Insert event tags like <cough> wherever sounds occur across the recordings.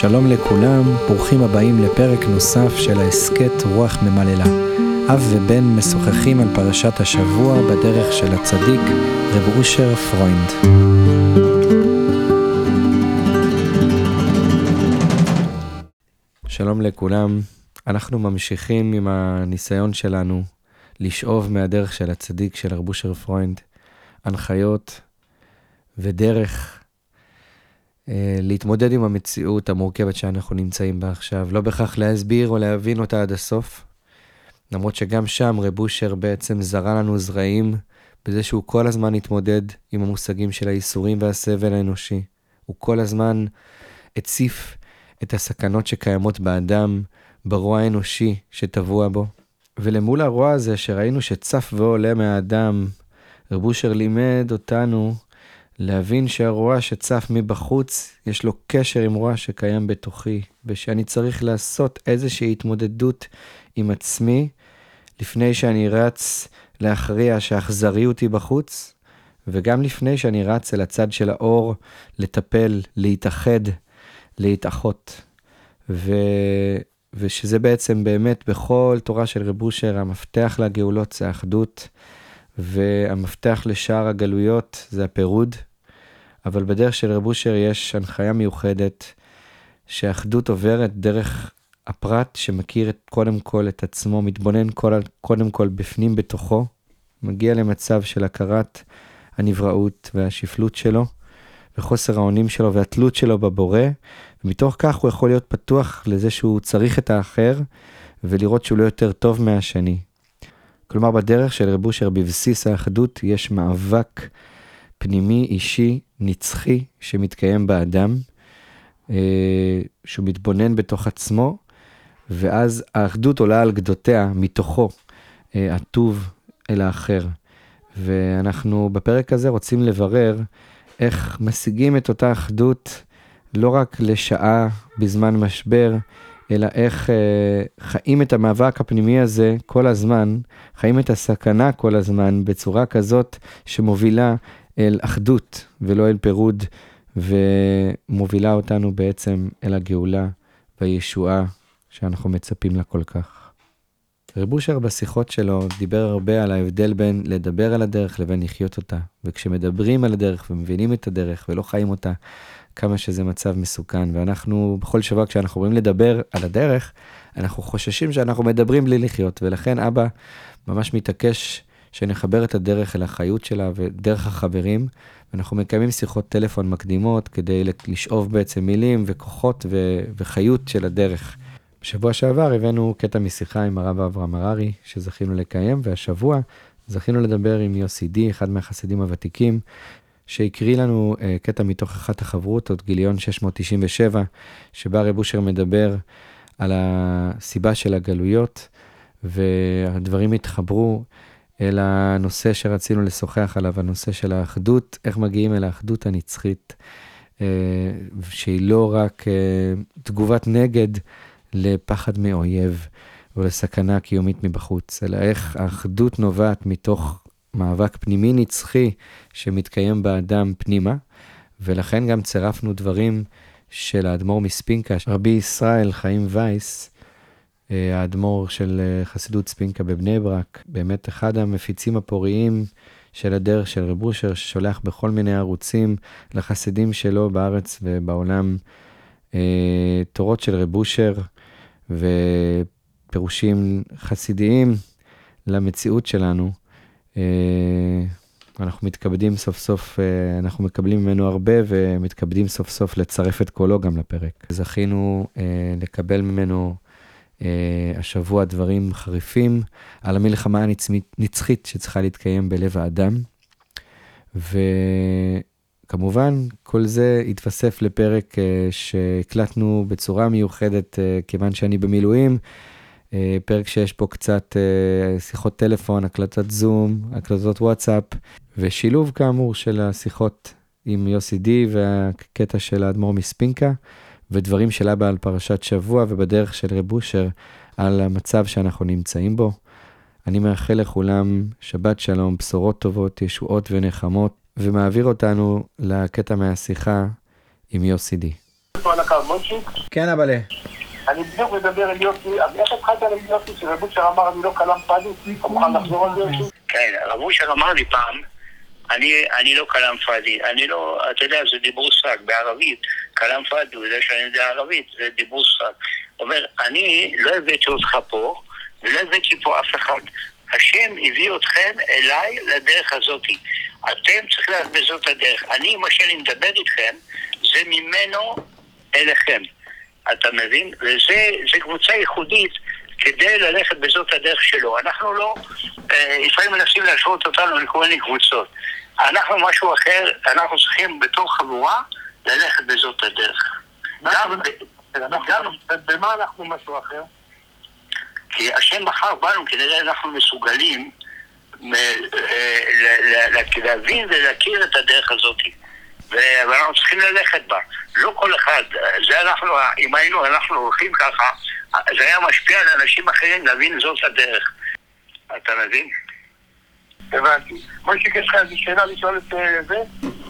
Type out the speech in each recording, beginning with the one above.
שלום לכולם, ברוכים הבאים לפרק נוסף של ההסכת רוח ממללא. אב ובן משוחחים על פרשת השבוע בדרך של הצדיק, רב אשר פרוינד. שלום לכולם, אנחנו ממשיכים עם הניסיון שלנו לשאוב מהדרך של הצדיק של רב אשר פרוינד, הנחיות ודרך להתמודד עם המציאות המורכבת שאנחנו נמצאים בה עכשיו, לא בהכרח להסביר או להבין אותה עד הסוף. למרות שגם שם רב אושר בעצם זרה לנו זרעים בזה שהוא כל הזמן התמודד עם המושגים של האיסורים והסבל האנושי. הוא כל הזמן הציף את הסכנות שקיימות באדם, ברוע האנושי שטבוע בו. ולמול הרוע הזה שראינו שצף ועולה מהאדם, רב אושר לימד אותנו להבין שהרוע שצף מבחוץ, יש לו קשר עם רוע שקיים בתוכי, ושאני צריך לעשות איזושהי התמודדות עם עצמי, לפני שאני רץ להכריע שהאכזריות היא בחוץ, וגם לפני שאני רץ אל הצד של האור, לטפל, להתאחד, להתאחות. ו... ושזה בעצם באמת בכל תורה של רב אושר, המפתח לגאולות זה האחדות, והמפתח לשאר הגלויות זה הפירוד. אבל בדרך של רב אושר יש הנחיה מיוחדת, שהאחדות עוברת דרך הפרט שמכיר את, קודם כל את עצמו, מתבונן כל, קודם כל בפנים בתוכו, מגיע למצב של הכרת הנבראות והשפלות שלו, וחוסר האונים שלו והתלות שלו בבורא, ומתוך כך הוא יכול להיות פתוח לזה שהוא צריך את האחר, ולראות שהוא לא יותר טוב מהשני. כלומר, בדרך של רב אושר, בבסיס האחדות, יש מאבק פנימי, אישי, נצחי, שמתקיים באדם, אה, שהוא מתבונן בתוך עצמו, ואז האחדות עולה על גדותיה, מתוכו, אה, הטוב אל האחר. ואנחנו בפרק הזה רוצים לברר איך משיגים את אותה אחדות לא רק לשעה בזמן משבר, אלא איך אה, חיים את המאבק הפנימי הזה כל הזמן, חיים את הסכנה כל הזמן בצורה כזאת שמובילה אל אחדות ולא אל פירוד, ומובילה אותנו בעצם אל הגאולה והישועה שאנחנו מצפים לה כל כך. רב אושר בשיחות שלו דיבר הרבה על ההבדל בין לדבר על הדרך לבין לחיות אותה. וכשמדברים על הדרך ומבינים את הדרך ולא חיים אותה, כמה שזה מצב מסוכן. ואנחנו, בכל שבוע כשאנחנו רואים לדבר על הדרך, אנחנו חוששים שאנחנו מדברים בלי לחיות. ולכן אבא ממש מתעקש שנחבר את הדרך אל החיות שלה ודרך החברים. ואנחנו מקיימים שיחות טלפון מקדימות כדי לשאוב בעצם מילים וכוחות ו- וחיות של הדרך. בשבוע שעבר הבאנו קטע משיחה עם הרב אברהם הררי, שזכינו לקיים, והשבוע זכינו לדבר עם יוסי די, אחד מהחסידים הוותיקים, שהקריא לנו uh, קטע מתוך אחת החברותות, גיליון 697, שבה רב אושר מדבר על הסיבה של הגלויות, והדברים התחברו אל הנושא שרצינו לשוחח עליו, הנושא של האחדות, איך מגיעים אל האחדות הנצחית, אה, שהיא לא רק אה, תגובת נגד לפחד מאויב או לסכנה קיומית מבחוץ, אלא איך האחדות נובעת מתוך מאבק פנימי נצחי שמתקיים באדם פנימה, ולכן גם צירפנו דברים של האדמו"ר מספינקה, רבי ישראל חיים וייס, אה, האדמו"ר של אה, חסידות ספינקה בבני ברק, באמת אחד המפיצים הפוריים של הדרך של רב אושר, ששולח בכל מיני ערוצים לחסידים שלו בארץ ובעולם אה, תורות של רב אושר ופירושים חסידיים למציאות שלנו. אנחנו מתכבדים סוף סוף, אנחנו מקבלים ממנו הרבה ומתכבדים סוף סוף לצרף את קולו גם לפרק. זכינו לקבל ממנו אה, השבוע דברים חריפים על המלחמה הנצחית שצריכה להתקיים בלב האדם. וכמובן, כל זה התווסף לפרק אה, שהקלטנו בצורה מיוחדת, אה, כיוון שאני במילואים. פרק שיש פה קצת שיחות טלפון, הקלטת זום, הקלטות וואטסאפ, ושילוב כאמור של השיחות עם יוסי די והקטע של האדמו"ר מספינקה. ודברים של אבא על פרשת שבוע ובדרך של רב אושר על המצב שאנחנו נמצאים בו. אני מאחל לכולם שבת שלום, בשורות טובות, ישועות ונחמות, ומעביר אותנו לקטע מהשיחה עם יוסי די. כן, אבל... אני בדיוק מדבר עם יוסי, אז איך התחלת עם יוסי שרב אושר אמר אני לא כלם פאדי? אתה מוכן לחזור על זה יוסי? כן, רב אושר אמר לי פעם, אני, אני לא כלאם פאדי, אני לא, אתה יודע, זה דיבור סרק בערבית, כלאם פאדי, הוא יודע שאני יודע ערבית, זה דיבור סרק. אומר, אני לא הבאתי אותך פה, ולא הבאתי פה אף אחד. השם הביא אתכם אליי לדרך הזאתי. אתם צריכים לדעת בזאת הדרך. אני, מה שאני מדבר איתכם, זה ממנו אליכם. אתה מבין? וזה קבוצה ייחודית כדי ללכת בזאת הדרך שלו. אנחנו לא, אה, לפעמים מנסים להשוות אותנו לכל מיני קבוצות. אנחנו משהו אחר, אנחנו צריכים בתור חבורה ללכת בזאת הדרך. גם, במה אנחנו משהו אחר? כי השם בחר בנו, כנראה אנחנו מסוגלים אה, להבין ולהכיר את הדרך הזאת. ואנחנו צריכים ללכת בה. לא כל אחד, זה אנחנו, אם היינו, אנחנו הולכים ככה, זה היה משפיע על אנשים אחרים להבין זאת הדרך. אתה מבין? הבנתי. מוישיק, יש לך איזו שאלה לשאול את אה, זה?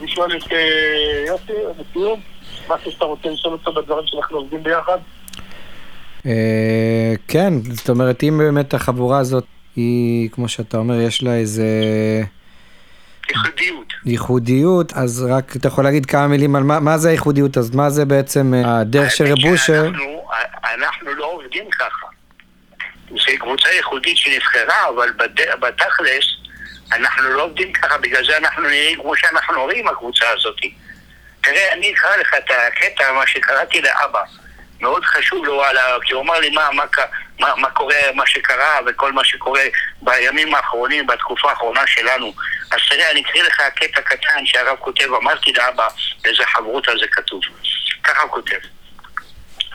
לשאול את אה, יוסי, לסיום? משהו שאתה רוצה לשאול אותו בדברים שאנחנו עובדים ביחד? כן, זאת אומרת, אם באמת החבורה הזאת היא, כמו שאתה אומר, יש לה איזה... ייחודיות. ייחודיות, אז רק אתה יכול להגיד כמה מילים על מה, מה זה הייחודיות, אז מה זה בעצם אה, הדרך של רב אושר? אנחנו, אנחנו לא עובדים ככה. זו קבוצה ייחודית שנבחרה, אבל בתכלס אנחנו לא עובדים ככה, בגלל זה אנחנו נראים כמו שאנחנו רואים הקבוצה הזאת. תראה, אני אקרא לך את הקטע, מה שקראתי לאבא. מאוד חשוב לו, כי הוא אמר לי מה, מה, מה, מה קורה, מה שקרה וכל מה שקורה בימים האחרונים, בתקופה האחרונה שלנו. אז תראה, אני אקריא לך קטע קטן שהרב כותב, אמרתי לאבא, באיזה חברות על זה כתוב. ככה הוא כותב.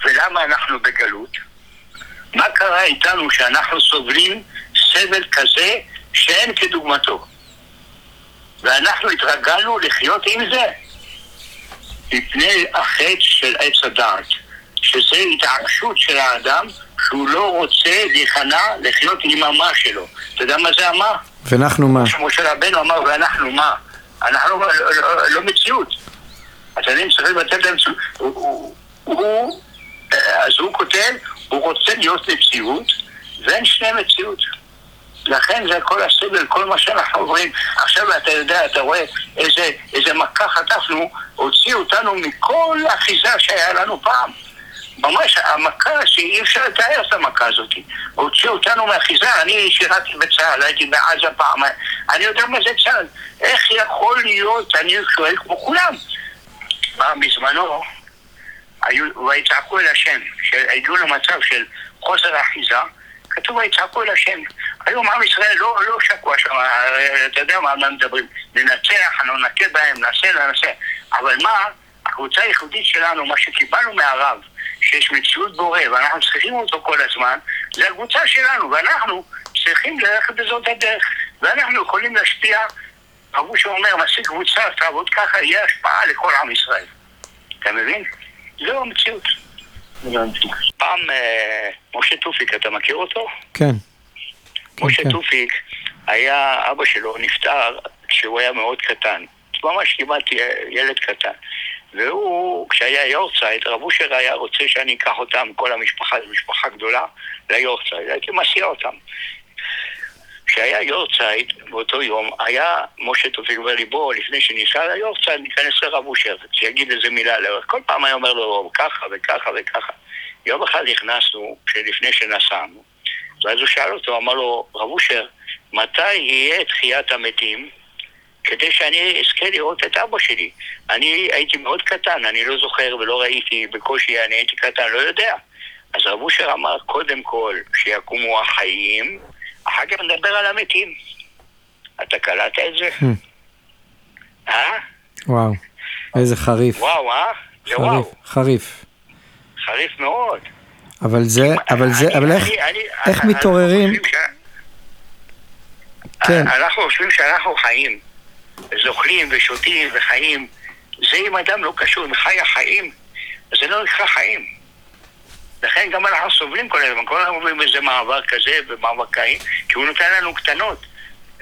ולמה אנחנו בגלות? מה קרה איתנו שאנחנו סובלים סבל כזה שאין כדוגמתו? ואנחנו התרגלנו לחיות עם זה מפני החטא של עץ הדעת. שזה התעקשות של האדם שהוא לא רוצה להיכנע לחיות עם המה שלו. אתה יודע מה זה המה? ואנחנו מה? שמשה רבנו אמר, ואנחנו מה? אנחנו לא, לא, לא מציאות. אתה יודע, צריכים לתת להם... הוא, אז הוא כותב, הוא רוצה להיות מציאות, ואין שני מציאות. לכן זה כל הסבל, כל מה שאנחנו עוברים. עכשיו אתה יודע, אתה רואה איזה, איזה מכה חטפנו, הוציאו אותנו מכל אחיזה שהיה לנו פעם. ממש המכה שאי אפשר לתאר את המכה הזאת. הוציאו אותנו מאחיזה, אני שירתי בצה"ל, הייתי בעזה פעם, אני יודע מה זה צה"ל. איך יכול להיות, אני שואל כמו כולם. בזמנו, ויצעקו אל השם, שהגיעו למצב של חוסר אחיזה, כתוב ויצעקו אל השם. היום עם ישראל לא, לא שקוע שם, אתה יודע מה מדברים. ננצח, אנחנו נכה בהם, נעשה, נעשה. אבל מה, הקבוצה הייחודית שלנו, מה שקיבלנו מהרב, שיש מציאות בורא ואנחנו צריכים אותו כל הזמן, זה הקבוצה שלנו, ואנחנו צריכים ללכת בזאת הדרך. ואנחנו יכולים להשפיע, רבו שאומר, מעשי קבוצה, תעבוד ככה, יהיה השפעה לכל עם ישראל. אתה מבין? זו המציאות. פעם אה, משה טופיק, אתה מכיר אותו? כן. משה כן. טופיק, היה, אבא שלו נפטר כשהוא היה מאוד קטן. ממש כמעט ילד קטן. והוא, כשהיה יורצייט, רב אשר היה רוצה שאני אקח אותם, כל המשפחה, זו משפחה גדולה, ליורצייט, הייתי מסיע אותם. כשהיה יורצייט, באותו יום, היה משה טופיק בוא, לפני שניסע ליורצייט, ניכנס לרב אשר, שיגיד איזה מילה לאורך. כל פעם היה אומר לו, ככה וככה וככה. יום אחד נכנסנו, לפני שנסענו, ואז הוא שאל אותו, אמר לו, רב אושר, מתי יהיה תחיית המתים? כדי שאני אזכה לראות את אבא שלי. אני הייתי מאוד קטן, אני לא זוכר ולא ראיתי, בקושי אני הייתי קטן, לא יודע. אז רב אושר אמר, קודם כל, שיקומו החיים, אחר כך נדבר על המתים. אתה קלטת את זה? Hmm. אה? וואו, איזה חריף. וואו, אה? זה וואו. חריף. חריף מאוד. אבל זה, אבל זה, אבל איך, איך מתעוררים? כן. אנחנו חושבים שאנחנו חיים. זוכלים ושותים וחיים, זה אם אדם לא קשור עם חי החיים, זה לא נקרא חיים. לכן גם אנחנו סובלים כל הזמן, כל הזמן אומרים איזה מעבר כזה ומעבר קיים, כי הוא נותן לנו קטנות,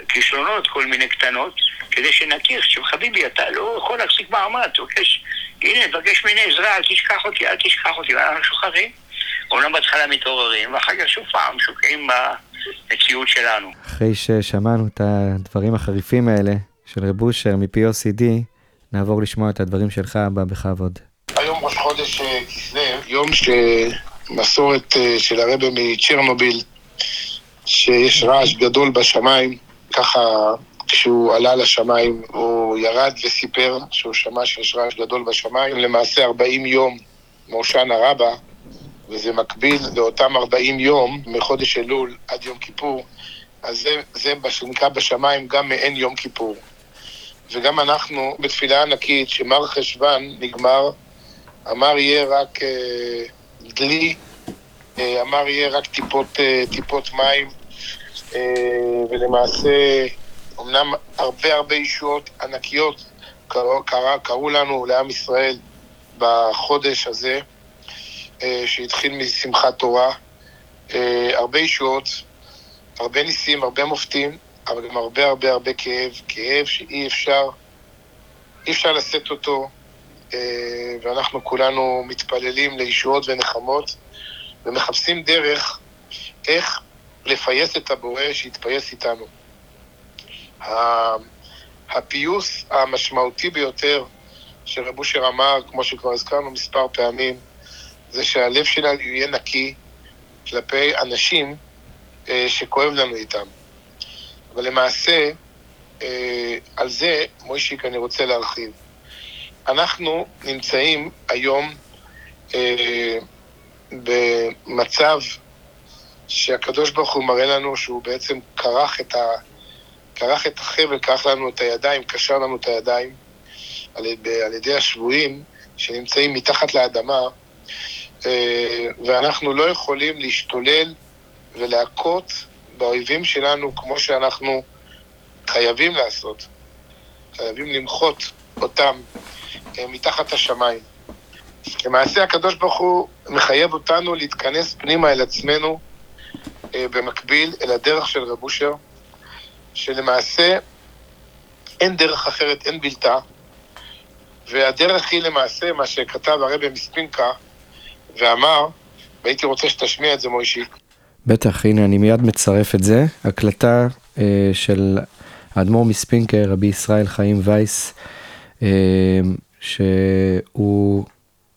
כישלונות, כל מיני קטנות, כדי שנכיר שחביבי, אתה לא יכול להחזיק מעמד, תבקש הנה, תבקש ממני עזרה, אל תשכח אותי, אל תשכח אותי, ואנחנו שוכחים. אומנם בהתחלה מתעוררים, ואחר כך שוב פעם שוקעים במציאות שלנו. אחרי ששמענו את הדברים החריפים האלה של רב אושר מ-POCD, נעבור לשמוע את הדברים שלך, הבא בכבוד. היום ראש חודש אה, כסלו, יום שמסורת אה, של הרבה מצ'רנוביל, שיש רעש גדול בשמיים, ככה כשהוא עלה לשמיים הוא ירד וסיפר שהוא שמע שיש רעש גדול בשמיים, למעשה 40 יום מהושענא רבה, וזה מקביל לאותם 40 יום מחודש אלול עד יום כיפור, אז זה, זה שנקרא בשמיים גם מעין יום כיפור. וגם אנחנו בתפילה ענקית, שמר חשוון נגמר, אמר יהיה רק אה, דלי, אה, אמר יהיה רק טיפות, אה, טיפות מים, אה, ולמעשה, אמנם הרבה הרבה ישועות ענקיות קראו, קרא, קראו לנו, לעם ישראל, בחודש הזה, אה, שהתחיל משמחת תורה. אה, הרבה ישועות, הרבה ניסים, הרבה מופתים, אבל גם הרבה הרבה הרבה כאב, כאב שאי אפשר, אי אפשר לשאת אותו, אה, ואנחנו כולנו מתפללים לישועות ונחמות, ומחפשים דרך איך לפייס את הבורא שיתפייס איתנו. הפיוס המשמעותי ביותר שרב אושר אמר, כמו שכבר הזכרנו מספר פעמים, זה שהלב שלנו יהיה נקי כלפי אנשים אה, שכואב לנו איתם. אבל למעשה, אה, על זה, מוישיק, אני רוצה להרחיב. אנחנו נמצאים היום אה, במצב שהקדוש ברוך הוא מראה לנו שהוא בעצם כרך את, ה, כרך את החבל, כרך לנו את הידיים, קשר לנו את הידיים על, על ידי השבויים שנמצאים מתחת לאדמה, אה, ואנחנו לא יכולים להשתולל ולהכות באויבים שלנו כמו שאנחנו חייבים לעשות. חייבים למחות אותם אה, מתחת השמיים. למעשה הקדוש ברוך הוא מחייב אותנו להתכנס פנימה אל עצמנו אה, במקביל אל הדרך של רב אושר, שלמעשה אין דרך אחרת, אין בלתה, והדרך היא למעשה מה שכתב הרבי מספינקה ואמר, והייתי רוצה שתשמיע את זה מוישיק. בטח, הנה אני מיד מצרף את זה, הקלטה אה, של האדמו"ר מספינקה, רבי ישראל חיים וייס, אה, שהוא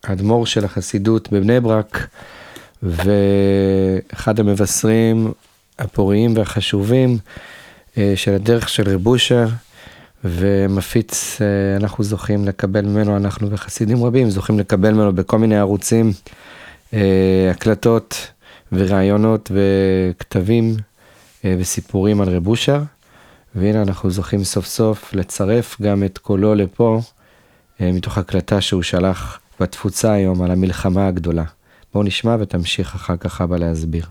האדמו"ר של החסידות בבני ברק, ואחד המבשרים הפוריים והחשובים אה, של הדרך של רב אושר, ומפיץ, אה, אנחנו זוכים לקבל ממנו, אנחנו וחסידים רבים זוכים לקבל ממנו בכל מיני ערוצים, אה, הקלטות ורעיונות וכתבים וסיפורים על רב אושר. והנה אנחנו זוכים סוף סוף לצרף גם את קולו לפה, מתוך הקלטה שהוא שלח בתפוצה היום על המלחמה הגדולה. בואו נשמע ותמשיך אחר כך אבא להסביר.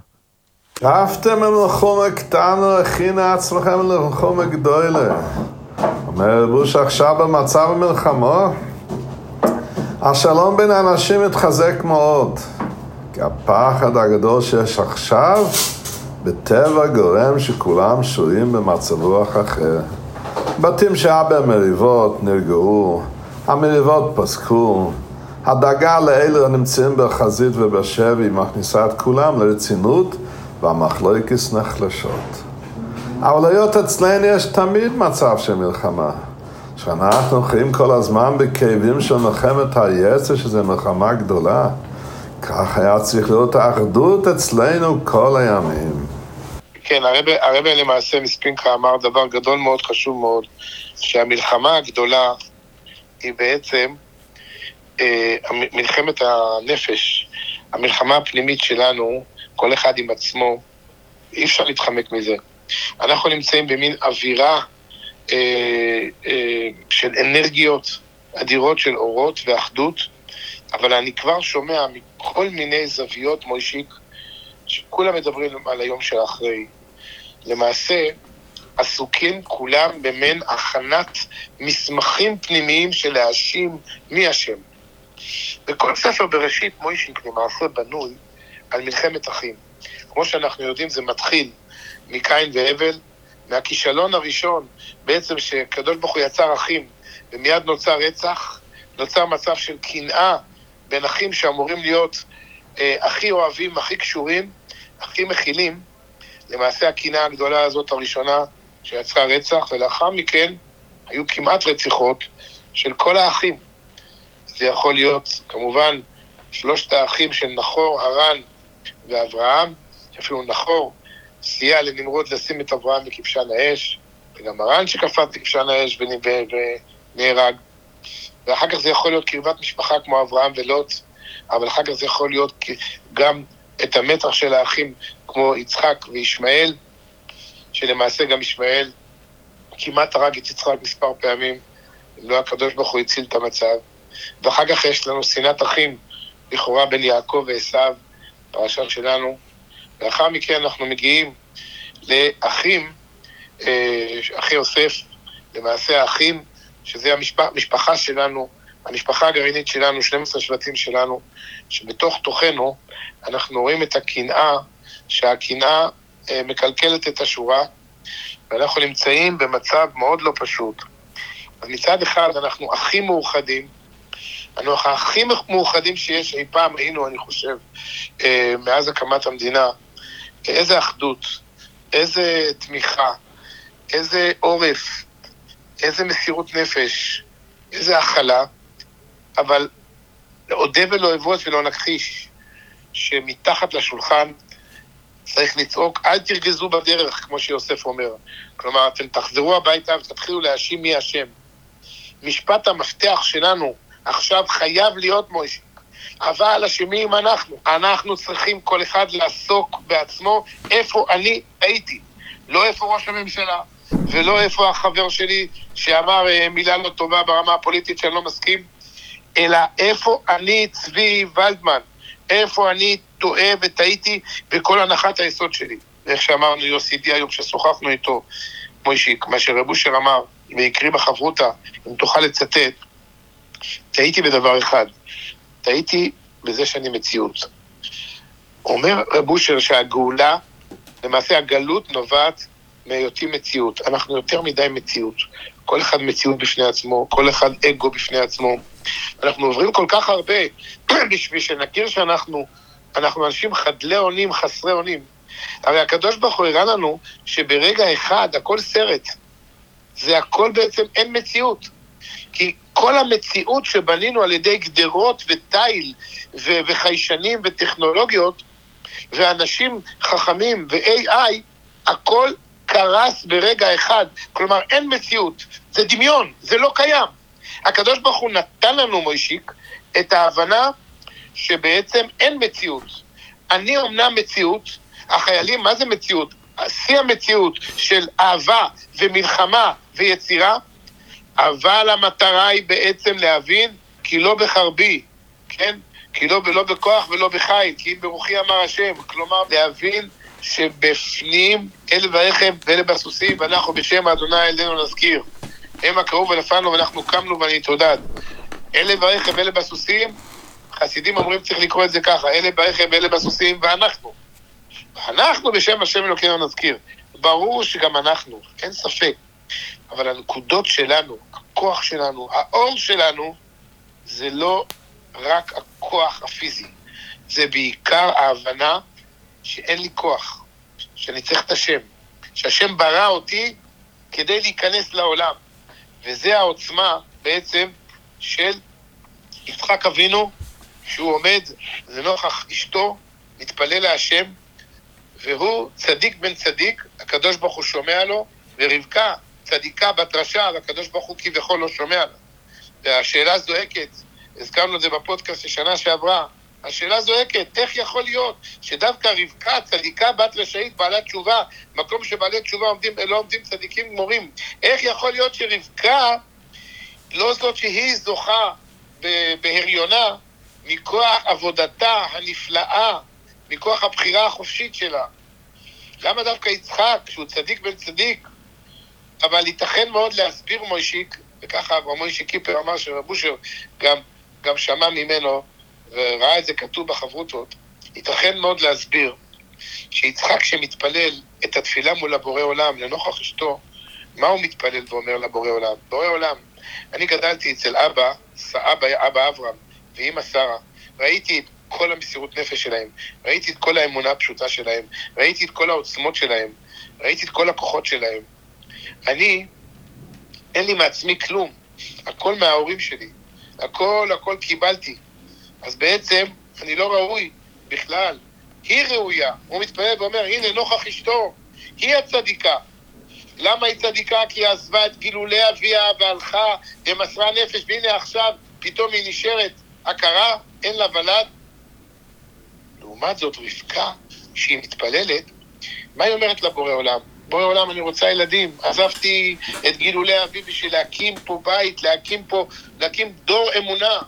רבתם מלחומה קטנה, הכינה עצמכם למלחומה גדולה. אומר בוש עכשיו במצב המלחמה, השלום בין האנשים מתחזק מאוד. הפחד הגדול שיש עכשיו, בטבע גורם שכולם שורים במצב רוח אחר. בתים שהיה בהם מריבות נרגעו, המריבות פסקו, הדאגה לאלו הנמצאים בחזית ובשבי מכניסה את כולם לרצינות והמחלוקס נחלשות. אבל היות אצלנו יש תמיד מצב של מלחמה. שאנחנו חיים כל הזמן בכאבים של מלחמת היצר, שזה מלחמה גדולה. כך היה צריך להיות האחדות אצלנו כל הימים. כן, הרבי למעשה מספינקה אמר דבר גדול מאוד, חשוב מאוד, שהמלחמה הגדולה היא בעצם אה, מלחמת הנפש, המלחמה הפנימית שלנו, כל אחד עם עצמו, אי אפשר להתחמק מזה. אנחנו נמצאים במין אווירה אה, אה, של אנרגיות אדירות של אורות ואחדות, אבל אני כבר שומע מכל מיני זוויות, מוישיק, שכולם מדברים על היום של אחרי. למעשה, עסוקים כולם במין הכנת מסמכים פנימיים של להאשים מי אשם. וכל ספר בראשית, מוישיק, למעשה בנוי על מלחמת אחים. כמו שאנחנו יודעים, זה מתחיל מקין והבל, מהכישלון הראשון, בעצם שקדוש ברוך הוא יצר אחים, ומיד נוצר רצח, נוצר מצב של קנאה בין אחים שאמורים להיות אה, הכי אוהבים, הכי קשורים, הכי מכילים. למעשה הקנאה הגדולה הזאת הראשונה שיצרה רצח, ולאחר מכן היו כמעט רציחות של כל האחים. זה יכול להיות, כמובן, שלושת האחים של נחור, הרן ואברהם, אפילו נחור סייע לנמרוד לשים את אברהם בכבשן האש, וגם הרן שקפץ בכבשן האש ונהרג. ואחר כך זה יכול להיות קרבת משפחה כמו אברהם ולוט, אבל אחר כך זה יכול להיות גם את המתח של האחים כמו יצחק וישמעאל, שלמעשה גם ישמעאל כמעט הרג את יצחק מספר פעמים, לא הקדוש ברוך הוא הציל את המצב. ואחר כך יש לנו שנאת אחים, לכאורה בין יעקב ועשו, פרשה שלנו. לאחר מכן אנחנו מגיעים לאחים, אה, אחי יוסף, למעשה האחים, שזה המשפחה שלנו, המשפחה הגרעינית שלנו, 12 שבטים שלנו, שבתוך תוכנו אנחנו רואים את הקנאה, שהקנאה אה, מקלקלת את השורה, ואנחנו נמצאים במצב מאוד לא פשוט. אז מצד אחד אנחנו הכי מאוחדים, אנחנו הכי מאוחדים שיש אי פעם היינו, אני חושב, אה, מאז הקמת המדינה. איזה אחדות, איזה תמיכה, איזה עורף, איזה מסירות נפש, איזה הכלה, אבל אודה ולא אבוש ולא נכחיש שמתחת לשולחן צריך לצעוק, אל תרגזו בדרך, כמו שיוסף אומר. כלומר, אתם תחזרו הביתה ותתחילו להאשים מי אשם. משפט המפתח שלנו עכשיו חייב להיות מוישה. אבל אשמים אנחנו. אנחנו צריכים כל אחד לעסוק בעצמו איפה אני הייתי. לא איפה ראש הממשלה, ולא איפה החבר שלי שאמר אה, מילה לא טובה ברמה הפוליטית שאני לא מסכים, אלא איפה אני צבי ולדמן, איפה אני טועה וטעיתי בכל הנחת היסוד שלי. איך שאמרנו יוסי די היום כששוחחנו איתו, מוישיק, מה שרב אושר אמר, והקריא בחברותה, אם תוכל לצטט, טעיתי בדבר אחד, טעיתי בזה שאני מציאות. אומר רב אושר שהגאולה, למעשה הגלות נובעת מהיותי מציאות. אנחנו יותר מדי מציאות. כל אחד מציאות בפני עצמו, כל אחד אגו בפני עצמו. אנחנו עוברים כל כך הרבה <clears throat> בשביל שנכיר שאנחנו אנחנו אנשים חדלי אונים, חסרי אונים. הרי הקדוש ברוך הוא הראה לנו שברגע אחד הכל סרט. זה הכל בעצם אין מציאות. כי כל המציאות שבנינו על ידי גדרות ותיל ו- וחיישנים וטכנולוגיות ואנשים חכמים ו-AI, הכל קרס ברגע אחד. כלומר, אין מציאות. זה דמיון, זה לא קיים. הקדוש ברוך הוא נתן לנו, מוישיק, את ההבנה שבעצם אין מציאות. אני אומנם מציאות, החיילים, מה זה מציאות? שיא המציאות של אהבה ומלחמה ויצירה, אבל המטרה היא בעצם להבין כי לא בחרבי, כן? כי לא, לא בכוח ולא בחיל, כי אם ברוחי אמר השם. כלומר, להבין שבפנים אלה ברכב ואלה בסוסים, ואנחנו בשם אדוני אלינו נזכיר. הם הקרוב ולפנו ואנחנו קמנו ואני תודד. אלה ברכב ואלה בסוסים, חסידים אומרים צריך לקרוא את זה ככה, אלה ברכב ואלה בסוסים ואנחנו. אנחנו בשם השם אלוקינו נזכיר. ברור שגם אנחנו, אין ספק. אבל הנקודות שלנו, הכוח שלנו, האור שלנו, זה לא רק הכוח הפיזי, זה בעיקר ההבנה שאין לי כוח, שאני צריך את השם, שהשם ברא אותי כדי להיכנס לעולם. וזה העוצמה בעצם של יצחק אבינו, שהוא עומד לנוכח אשתו, מתפלל להשם, והוא צדיק בן צדיק, הקדוש ברוך הוא שומע לו, ורבקה צדיקה בת רשע, והקדוש ברוך הוא כביכול לא שומע לה. והשאלה זועקת, הזכרנו את זה בפודקאסט לשנה שעברה, השאלה זועקת, איך יכול להיות שדווקא רבקה, צדיקה בת רשעית, בעלת תשובה, מקום שבעלי תשובה עומדים, לא עומדים צדיקים גמורים, איך יכול להיות שרבקה, לא זאת שהיא זוכה בהריונה, מכוח עבודתה הנפלאה, מכוח הבחירה החופשית שלה. למה דווקא יצחק, שהוא צדיק בן צדיק, אבל ייתכן מאוד להסביר מוישיק, וככה מוישיק קיפר אמר שרבושר גם, גם שמע ממנו, וראה את זה כתוב בחברותות, ייתכן מאוד להסביר שיצחק שמתפלל את התפילה מול הבורא עולם לנוכח אשתו, מה הוא מתפלל ואומר לבורא עולם? בורא עולם, אני גדלתי אצל אבא אבא, אבא אברהם ואימא שרה, ראיתי את כל המסירות נפש שלהם, ראיתי את כל האמונה הפשוטה שלהם, ראיתי את כל העוצמות שלהם, ראיתי את כל הכוחות שלהם. אני, אין לי מעצמי כלום, הכל מההורים שלי, הכל, הכל קיבלתי. אז בעצם אני לא ראוי בכלל. היא ראויה. הוא מתפלל ואומר, הנה, נוכח אשתו, היא הצדיקה. למה היא צדיקה? כי היא עזבה את גילולי אביה והלכה ומסרה נפש, והנה עכשיו פתאום היא נשארת הכרה, אין לה ולד. לעומת זאת, רבקה, כשהיא מתפללת, מה היא אומרת לבורא עולם? בורא עולם, אני רוצה ילדים. עזבתי את גילולי אבי בשביל להקים פה בית, להקים פה, להקים דור אמונה.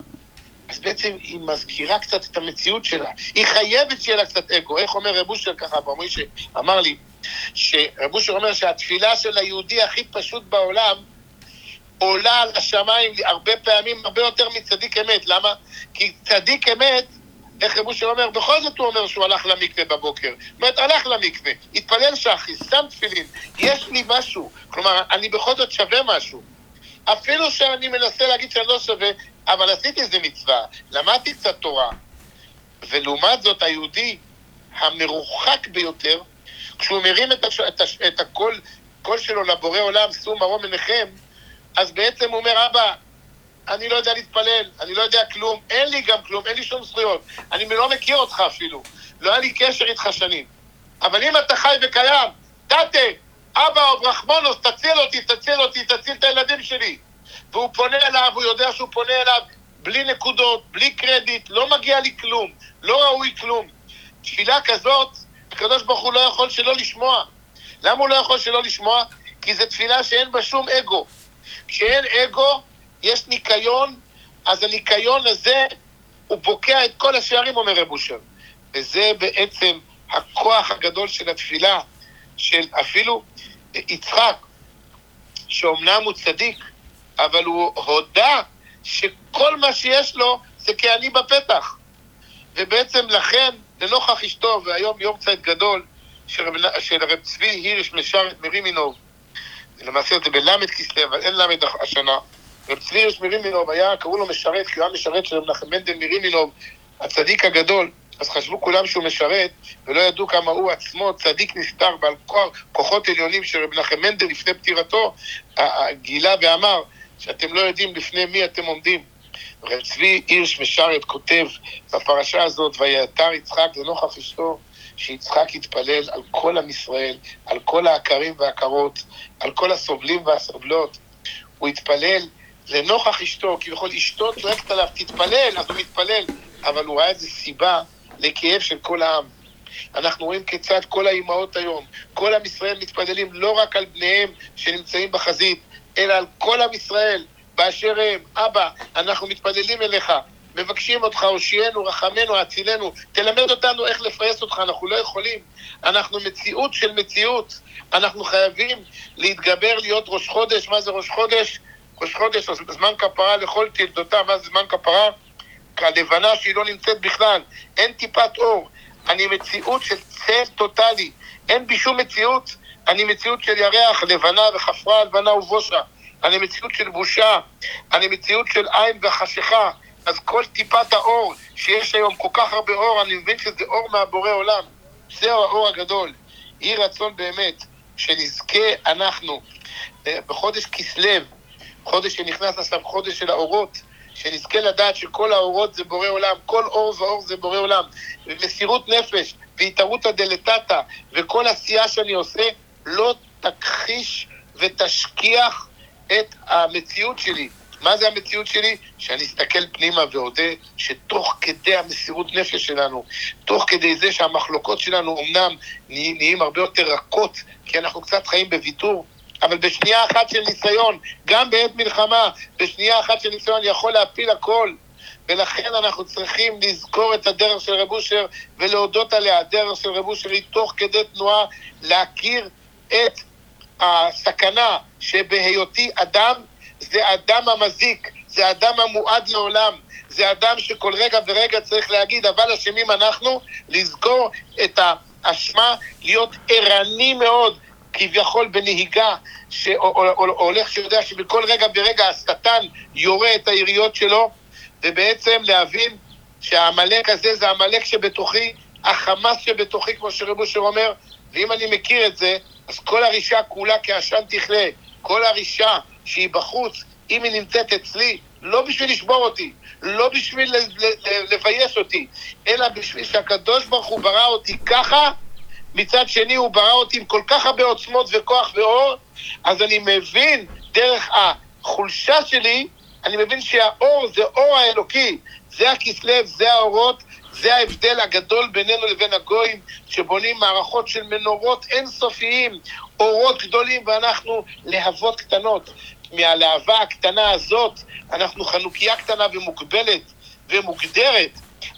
אז בעצם היא מזכירה קצת את המציאות שלה. היא חייבת שיהיה לה קצת אגו. איך אומר רב אושר ככה, משה אמר לי, שרב אושר אומר שהתפילה של היהודי הכי פשוט בעולם עולה על השמיים הרבה פעמים, הרבה יותר מצדיק אמת. למה? כי צדיק אמת, איך רב אושר אומר, בכל זאת הוא אומר שהוא הלך למקווה בבוקר. זאת אומרת, הלך למקווה, התפלל שחי, שם תפילין, יש לי משהו. כלומר, אני בכל זאת שווה משהו. אפילו שאני מנסה להגיד שאני לא שווה, אבל עשיתי איזה מצווה, למדתי קצת תורה. ולעומת זאת, היהודי המרוחק ביותר, כשהוא מרים את, הש... את, הש... את הקול, קול שלו לבורא עולם, שאו מרום עיניכם, אז בעצם הוא אומר, אבא, אני לא יודע להתפלל, אני לא יודע כלום, אין לי גם כלום, אין לי שום זכויות, אני לא מכיר אותך אפילו, לא היה לי קשר איתך שנים. אבל אם אתה חי וקיים, תתה, אבא או רחמונוס, תציל אותי, תציל אותי, תציל את הילדים שלי. והוא פונה אליו, הוא יודע שהוא פונה אליו בלי נקודות, בלי קרדיט, לא מגיע לי כלום, לא ראוי כלום. תפילה כזאת, הקדוש ברוך הוא לא יכול שלא לשמוע. למה הוא לא יכול שלא לשמוע? כי זו תפילה שאין בה שום אגו. כשאין אגו, יש ניקיון, אז הניקיון הזה, הוא בוקע את כל השערים, אומר רב אושר. וזה בעצם הכוח הגדול של התפילה, של אפילו יצחק, שאומנם הוא צדיק, אבל הוא הודה שכל מה שיש לו זה כי אני בפתח. ובעצם לכן, לנוכח אשתו, והיום יום קצת גדול של רב, של רב צבי הירש משרת מרימינוב, למעשה זה בל"ד כסלו, אבל אין ל"ד השנה. רב צבי הירש מרימינוב היה, קראו לו משרת, כי הוא היה משרת של מנחם מנדל מרימינוב, הצדיק הגדול. אז חשבו כולם שהוא משרת, ולא ידעו כמה הוא עצמו צדיק נסתר בעל כוח, כוחות עליונים של רב מנחם מנדל לפני פטירתו, גילה ואמר שאתם לא יודעים לפני מי אתם עומדים. רב צבי הירש משרת כותב בפרשה הזאת, ויתר יצחק לנוכח אשתו, שיצחק יתפלל על כל עם ישראל, על כל העקרים והעקרות, על כל הסובלים והסובלות. הוא התפלל לנוכח אשתו, כביכול אשתו צועקת עליו, תתפלל, אז הוא מתפלל, אבל הוא ראה איזה סיבה לכאב של כל העם. אנחנו רואים כיצד כל האימהות היום, כל עם ישראל מתפללים לא רק על בניהם שנמצאים בחזית, אלא על כל עם ישראל, באשר הם. אבא, אנחנו מתפללים אליך, מבקשים אותך, הושיענו, רחמנו, הצילנו, תלמד אותנו איך לפייס אותך, אנחנו לא יכולים. אנחנו מציאות של מציאות. אנחנו חייבים להתגבר להיות ראש חודש. מה זה ראש חודש? ראש חודש, זמן כפרה לכל תלדותיו. מה זה זמן כפרה? כלבנה שהיא לא נמצאת בכלל. אין טיפת אור. אני מציאות של צל טוטאלי. אין בי שום מציאות. אני מציאות של ירח, לבנה וחפרה, לבנה ובושה. אני מציאות של בושה. אני מציאות של עין וחשיכה. אז כל טיפת האור שיש היום, כל כך הרבה אור, אני מבין שזה אור מהבורא עולם. זהו האור הגדול. יהי רצון באמת שנזכה אנחנו בחודש כסלו, חודש שנכנס עכשיו, חודש של האורות, שנזכה לדעת שכל האורות זה בורא עולם, כל אור ואור זה בורא עולם. ומסירות נפש והתערותא דלתתא וכל עשייה שאני עושה, לא תכחיש ותשכיח את המציאות שלי. מה זה המציאות שלי? שאני אסתכל פנימה ואודה שתוך כדי המסירות נפש שלנו, תוך כדי זה שהמחלוקות שלנו אמנם נהיים הרבה יותר רכות, כי אנחנו קצת חיים בוויתור, אבל בשנייה אחת של ניסיון, גם בעת מלחמה, בשנייה אחת של ניסיון יכול להפיל הכל. ולכן אנחנו צריכים לזכור את הדרך של רב אושר ולהודות עליה. הדרך של רב אושר היא תוך כדי תנועה להכיר את הסכנה שבהיותי אדם זה אדם המזיק, זה אדם המועד לעולם, זה אדם שכל רגע ורגע צריך להגיד, אבל אשמים אנחנו, לזכור את האשמה, להיות ערני מאוד, כביכול בנהיגה, שהולך שיודע שבכל רגע ורגע השטן יורה את היריות שלו, ובעצם להבין שהעמלק הזה זה העמלק שבתוכי, החמאס שבתוכי, כמו שרב אושר אומר, ואם אני מכיר את זה, אז כל הרישה כולה כעשן תכלה. כל הרישה שהיא בחוץ, אם היא נמצאת אצלי, לא בשביל לשבור אותי, לא בשביל לבייש אותי, אלא בשביל שהקדוש ברוך הוא ברא אותי ככה, מצד שני הוא ברא אותי עם כל כך הרבה עוצמות וכוח ואור, אז אני מבין דרך החולשה שלי, אני מבין שהאור זה אור האלוקי, זה הכסלו, זה האורות, זה ההבדל הגדול בינינו לבין הגויים, שבונים מערכות של מנורות אינסופיים, אורות גדולים, ואנחנו להבות קטנות. מהלהבה הקטנה הזאת, אנחנו חנוכיה קטנה ומוגבלת ומוגדרת.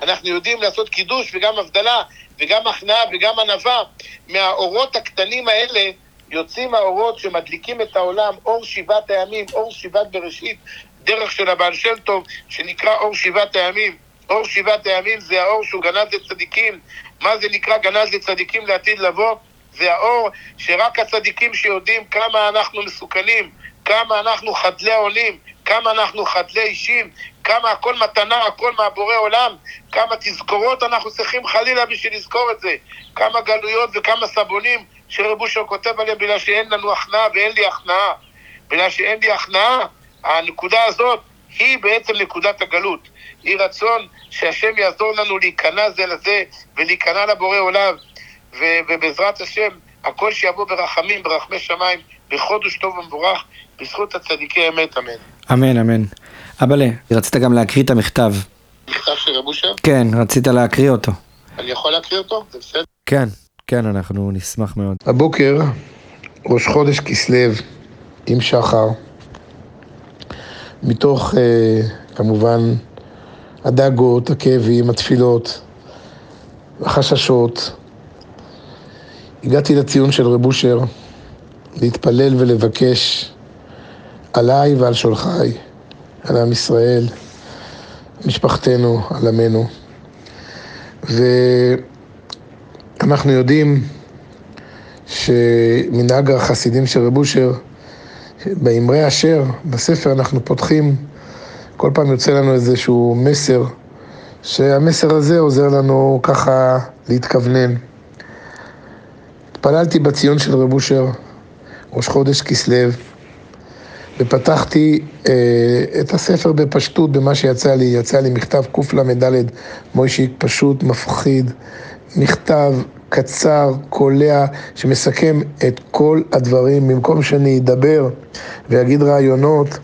אנחנו יודעים לעשות קידוש וגם הבדלה וגם הכנעה וגם ענווה. מהאורות הקטנים האלה יוצאים האורות שמדליקים את העולם, אור שבעת הימים, אור שבעת בראשית, דרך של הבעל שם טוב, שנקרא אור שבעת הימים. אור שבעת הימים זה האור שהוא גנז לצדיקים. מה זה נקרא גנז לצדיקים לעתיד לבוא? זה האור שרק הצדיקים שיודעים כמה אנחנו מסוכנים, כמה אנחנו חדלי עולים, כמה אנחנו חדלי אישים, כמה הכל מתנה, הכל מהבורא עולם, כמה תזכורות אנחנו צריכים חלילה בשביל לזכור את זה, כמה גלויות וכמה סבונים שרב אושר כותב עליהם בגלל שאין לנו הכנעה ואין לי הכנעה. בגלל שאין לי הכנעה, הנקודה הזאת היא בעצם נקודת הגלות. יהי רצון שהשם יעזור לנו להיכנע זה לזה ולהיכנע לבורא עולם, ובעזרת השם הכל שיבוא ברחמים, ברחמי שמיים, בחודש טוב ומבורך, בזכות הצדיקי אמת, אמן. אמן, אמן. אבאלה, רצית גם להקריא את המכתב. מכתב של רב אושר? כן, רצית להקריא אותו. אני יכול להקריא אותו? זה בסדר? כן, כן, אנחנו נשמח מאוד. הבוקר, ראש חודש כסלו, עם שחר, מתוך, אה, כמובן, הדאגות, הכאבים, התפילות, החששות. הגעתי לציון של רב אושר להתפלל ולבקש עליי ועל שולחיי, על עם ישראל, משפחתנו, על עמנו. ואנחנו יודעים שמנהג החסידים של רב אושר, באמרי אשר, בספר אנחנו פותחים כל פעם יוצא לנו איזשהו מסר, שהמסר הזה עוזר לנו ככה להתכוונן. התפללתי בציון של רב אושר, ראש חודש כסלו, ופתחתי אה, את הספר בפשטות במה שיצא לי. יצא לי מכתב קל"ד, מוישיק, פשוט, מפחיד, מכתב קצר, קולע, שמסכם את כל הדברים, במקום שאני אדבר ואגיד רעיונות.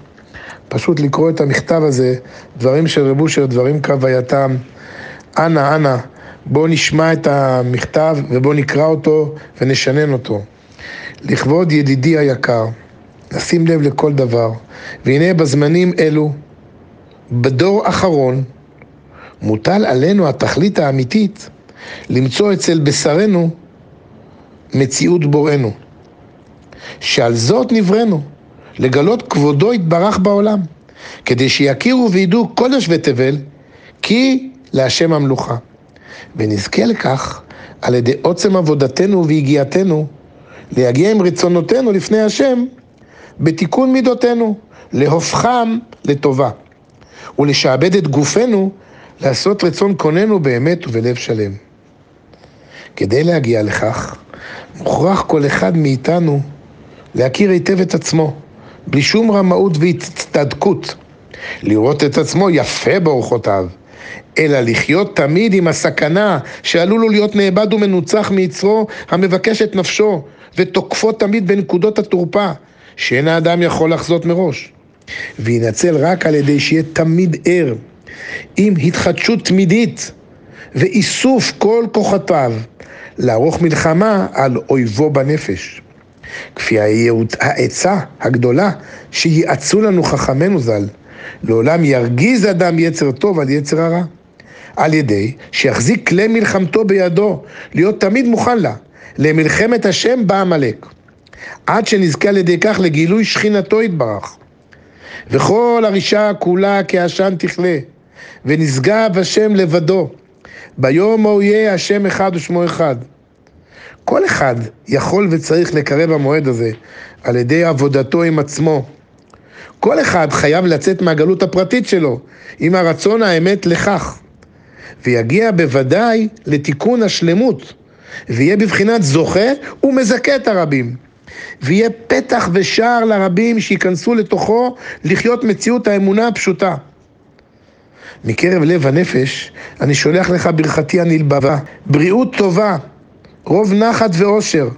פשוט לקרוא את המכתב הזה, דברים של רב אושר, דברים כהווייתם. אנא, אנא, בואו נשמע את המכתב ובואו נקרא אותו ונשנן אותו. לכבוד ידידי היקר, נשים לב לכל דבר, והנה בזמנים אלו, בדור אחרון, מוטל עלינו התכלית האמיתית למצוא אצל בשרנו מציאות בוראנו, שעל זאת נבראנו. לגלות כבודו יתברך בעולם, כדי שיכירו וידעו כל יושבי תבל, כי להשם המלוכה. ונזכה לכך על ידי עוצם עבודתנו ויגיעתנו, להגיע עם רצונותינו לפני השם, בתיקון מידותינו, להופכם לטובה, ולשעבד את גופנו לעשות רצון קוננו באמת ובלב שלם. כדי להגיע לכך, מוכרח כל אחד מאיתנו להכיר היטב את עצמו, בלי שום רמאות והצטדקות, לראות את עצמו יפה באורחותיו, אלא לחיות תמיד עם הסכנה שעלול לו להיות נאבד ומנוצח מיצרו המבקש את נפשו ותוקפו תמיד בנקודות התורפה שאין האדם יכול לחזות מראש. וינצל רק על ידי שיהיה תמיד ער, עם התחדשות תמידית ואיסוף כל כוחותיו, לערוך מלחמה על אויבו בנפש. כפי העצה הגדולה שיעצו לנו חכמינו ז"ל, לעולם ירגיז אדם יצר טוב על יצר הרע, על ידי שיחזיק כלי מלחמתו בידו, להיות תמיד מוכן לה, למלחמת השם בעמלק, עד שנזכה על ידי כך לגילוי שכינתו יתברך. וכל הרישה כולה כעשן תכלה, ונשגב השם לבדו, ביום ההוא יהיה השם אחד ושמו אחד. כל אחד יכול וצריך לקרב המועד הזה על ידי עבודתו עם עצמו. כל אחד חייב לצאת מהגלות הפרטית שלו, עם הרצון האמת לכך, ויגיע בוודאי לתיקון השלמות, ויהיה בבחינת זוכה ומזכה את הרבים. ויהיה פתח ושער לרבים שייכנסו לתוכו לחיות מציאות האמונה הפשוטה. מקרב לב הנפש, אני שולח לך ברכתי הנלבבה, בריאות טובה, רוב נחת ואושר,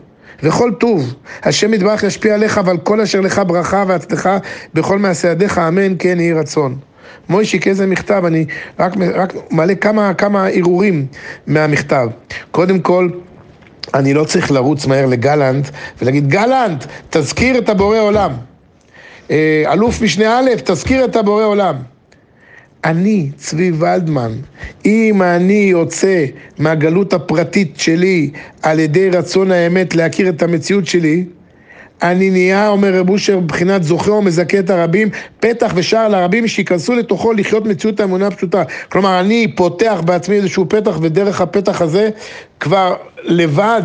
וכל טוב. השם יתברך ישפיע עליך ועל כל אשר לך ברכה והצלחה בכל מעשה ידיך, אמן, כן יהי רצון. מוישיק, איזה מכתב, אני רק, רק מעלה כמה, כמה הרהורים מהמכתב. קודם כל, אני לא צריך לרוץ מהר לגלנט ולהגיד, גלנט, תזכיר את הבורא עולם. אה, אלוף משנה א', תזכיר את הבורא עולם. אני, צבי ולדמן, אם אני יוצא מהגלות הפרטית שלי על ידי רצון האמת להכיר את המציאות שלי, אני נהיה, אומר רב אושר, מבחינת זוכה ומזכה את הרבים, פתח ושער לרבים שייכנסו לתוכו לחיות מציאות האמונה הפשוטה. כלומר, אני פותח בעצמי איזשהו פתח, ודרך הפתח הזה כבר לבד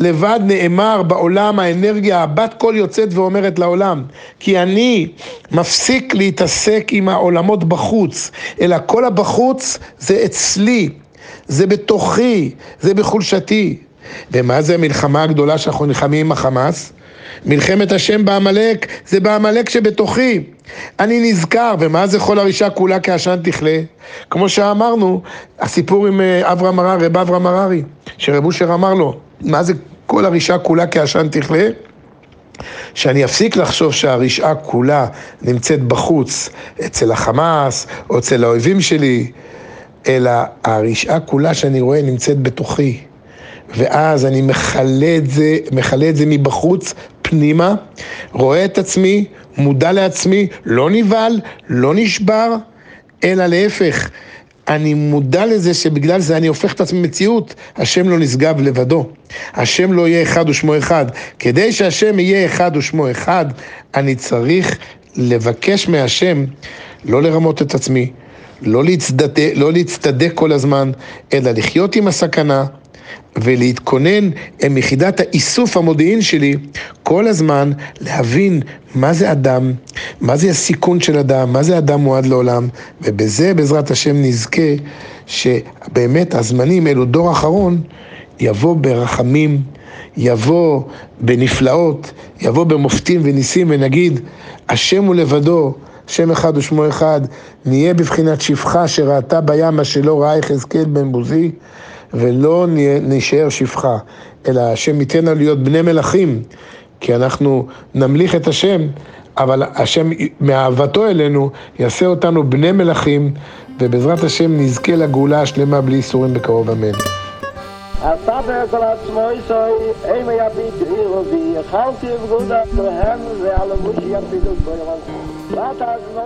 לבד נאמר בעולם האנרגיה הבת קול יוצאת ואומרת לעולם כי אני מפסיק להתעסק עם העולמות בחוץ אלא כל הבחוץ זה אצלי, זה בתוכי, זה בחולשתי ומה זה המלחמה הגדולה שאנחנו נלחמים עם החמאס? מלחמת השם בעמלק זה בעמלק שבתוכי. אני נזכר, ומה זה כל הרישה כולה כעשן תכלה? כמו שאמרנו, הסיפור עם אה, אברהם הררי, רב אברהם הררי, שרב אושר אמר לו, מה זה כל הרישה כולה כעשן תכלה? שאני אפסיק לחשוב שהרשעה כולה נמצאת בחוץ, אצל החמאס או אצל האויבים שלי, אלא הרשעה כולה שאני רואה נמצאת בתוכי. ואז אני מכלה את זה, מכלה את זה מבחוץ, פנימה, רואה את עצמי, מודע לעצמי, לא נבהל, לא נשבר, אלא להפך, אני מודע לזה שבגלל זה אני הופך את עצמי מציאות, השם לא נשגב לבדו. השם לא יהיה אחד ושמו אחד. כדי שהשם יהיה אחד ושמו אחד, אני צריך לבקש מהשם לא לרמות את עצמי, לא לא להצטדק כל הזמן, אלא לחיות עם הסכנה, ולהתכונן עם יחידת האיסוף המודיעין שלי כל הזמן להבין מה זה אדם, מה זה הסיכון של אדם, מה זה אדם מועד לעולם ובזה בעזרת השם נזכה שבאמת הזמנים אלו דור אחרון יבוא ברחמים, יבוא בנפלאות, יבוא במופתים וניסים ונגיד השם הוא לבדו שם אחד ושמו אחד, נהיה בבחינת שפחה שראתה בים מה שלא ראה יחזקאל בן בוזי ולא נשאר שפחה, אלא השם ייתן לנו להיות בני מלכים, כי אנחנו נמליך את השם, אבל השם מאהבתו אלינו יעשה אותנו בני מלכים, ובעזרת השם נזכה לגאולה השלמה בלי איסורים בקרוב אמן. הסבר כל עצמו יסוי, אימא יביט עיר ובי, יחלתי בגודה להם, ועל המושי יביטו בו ירון. בת אז לא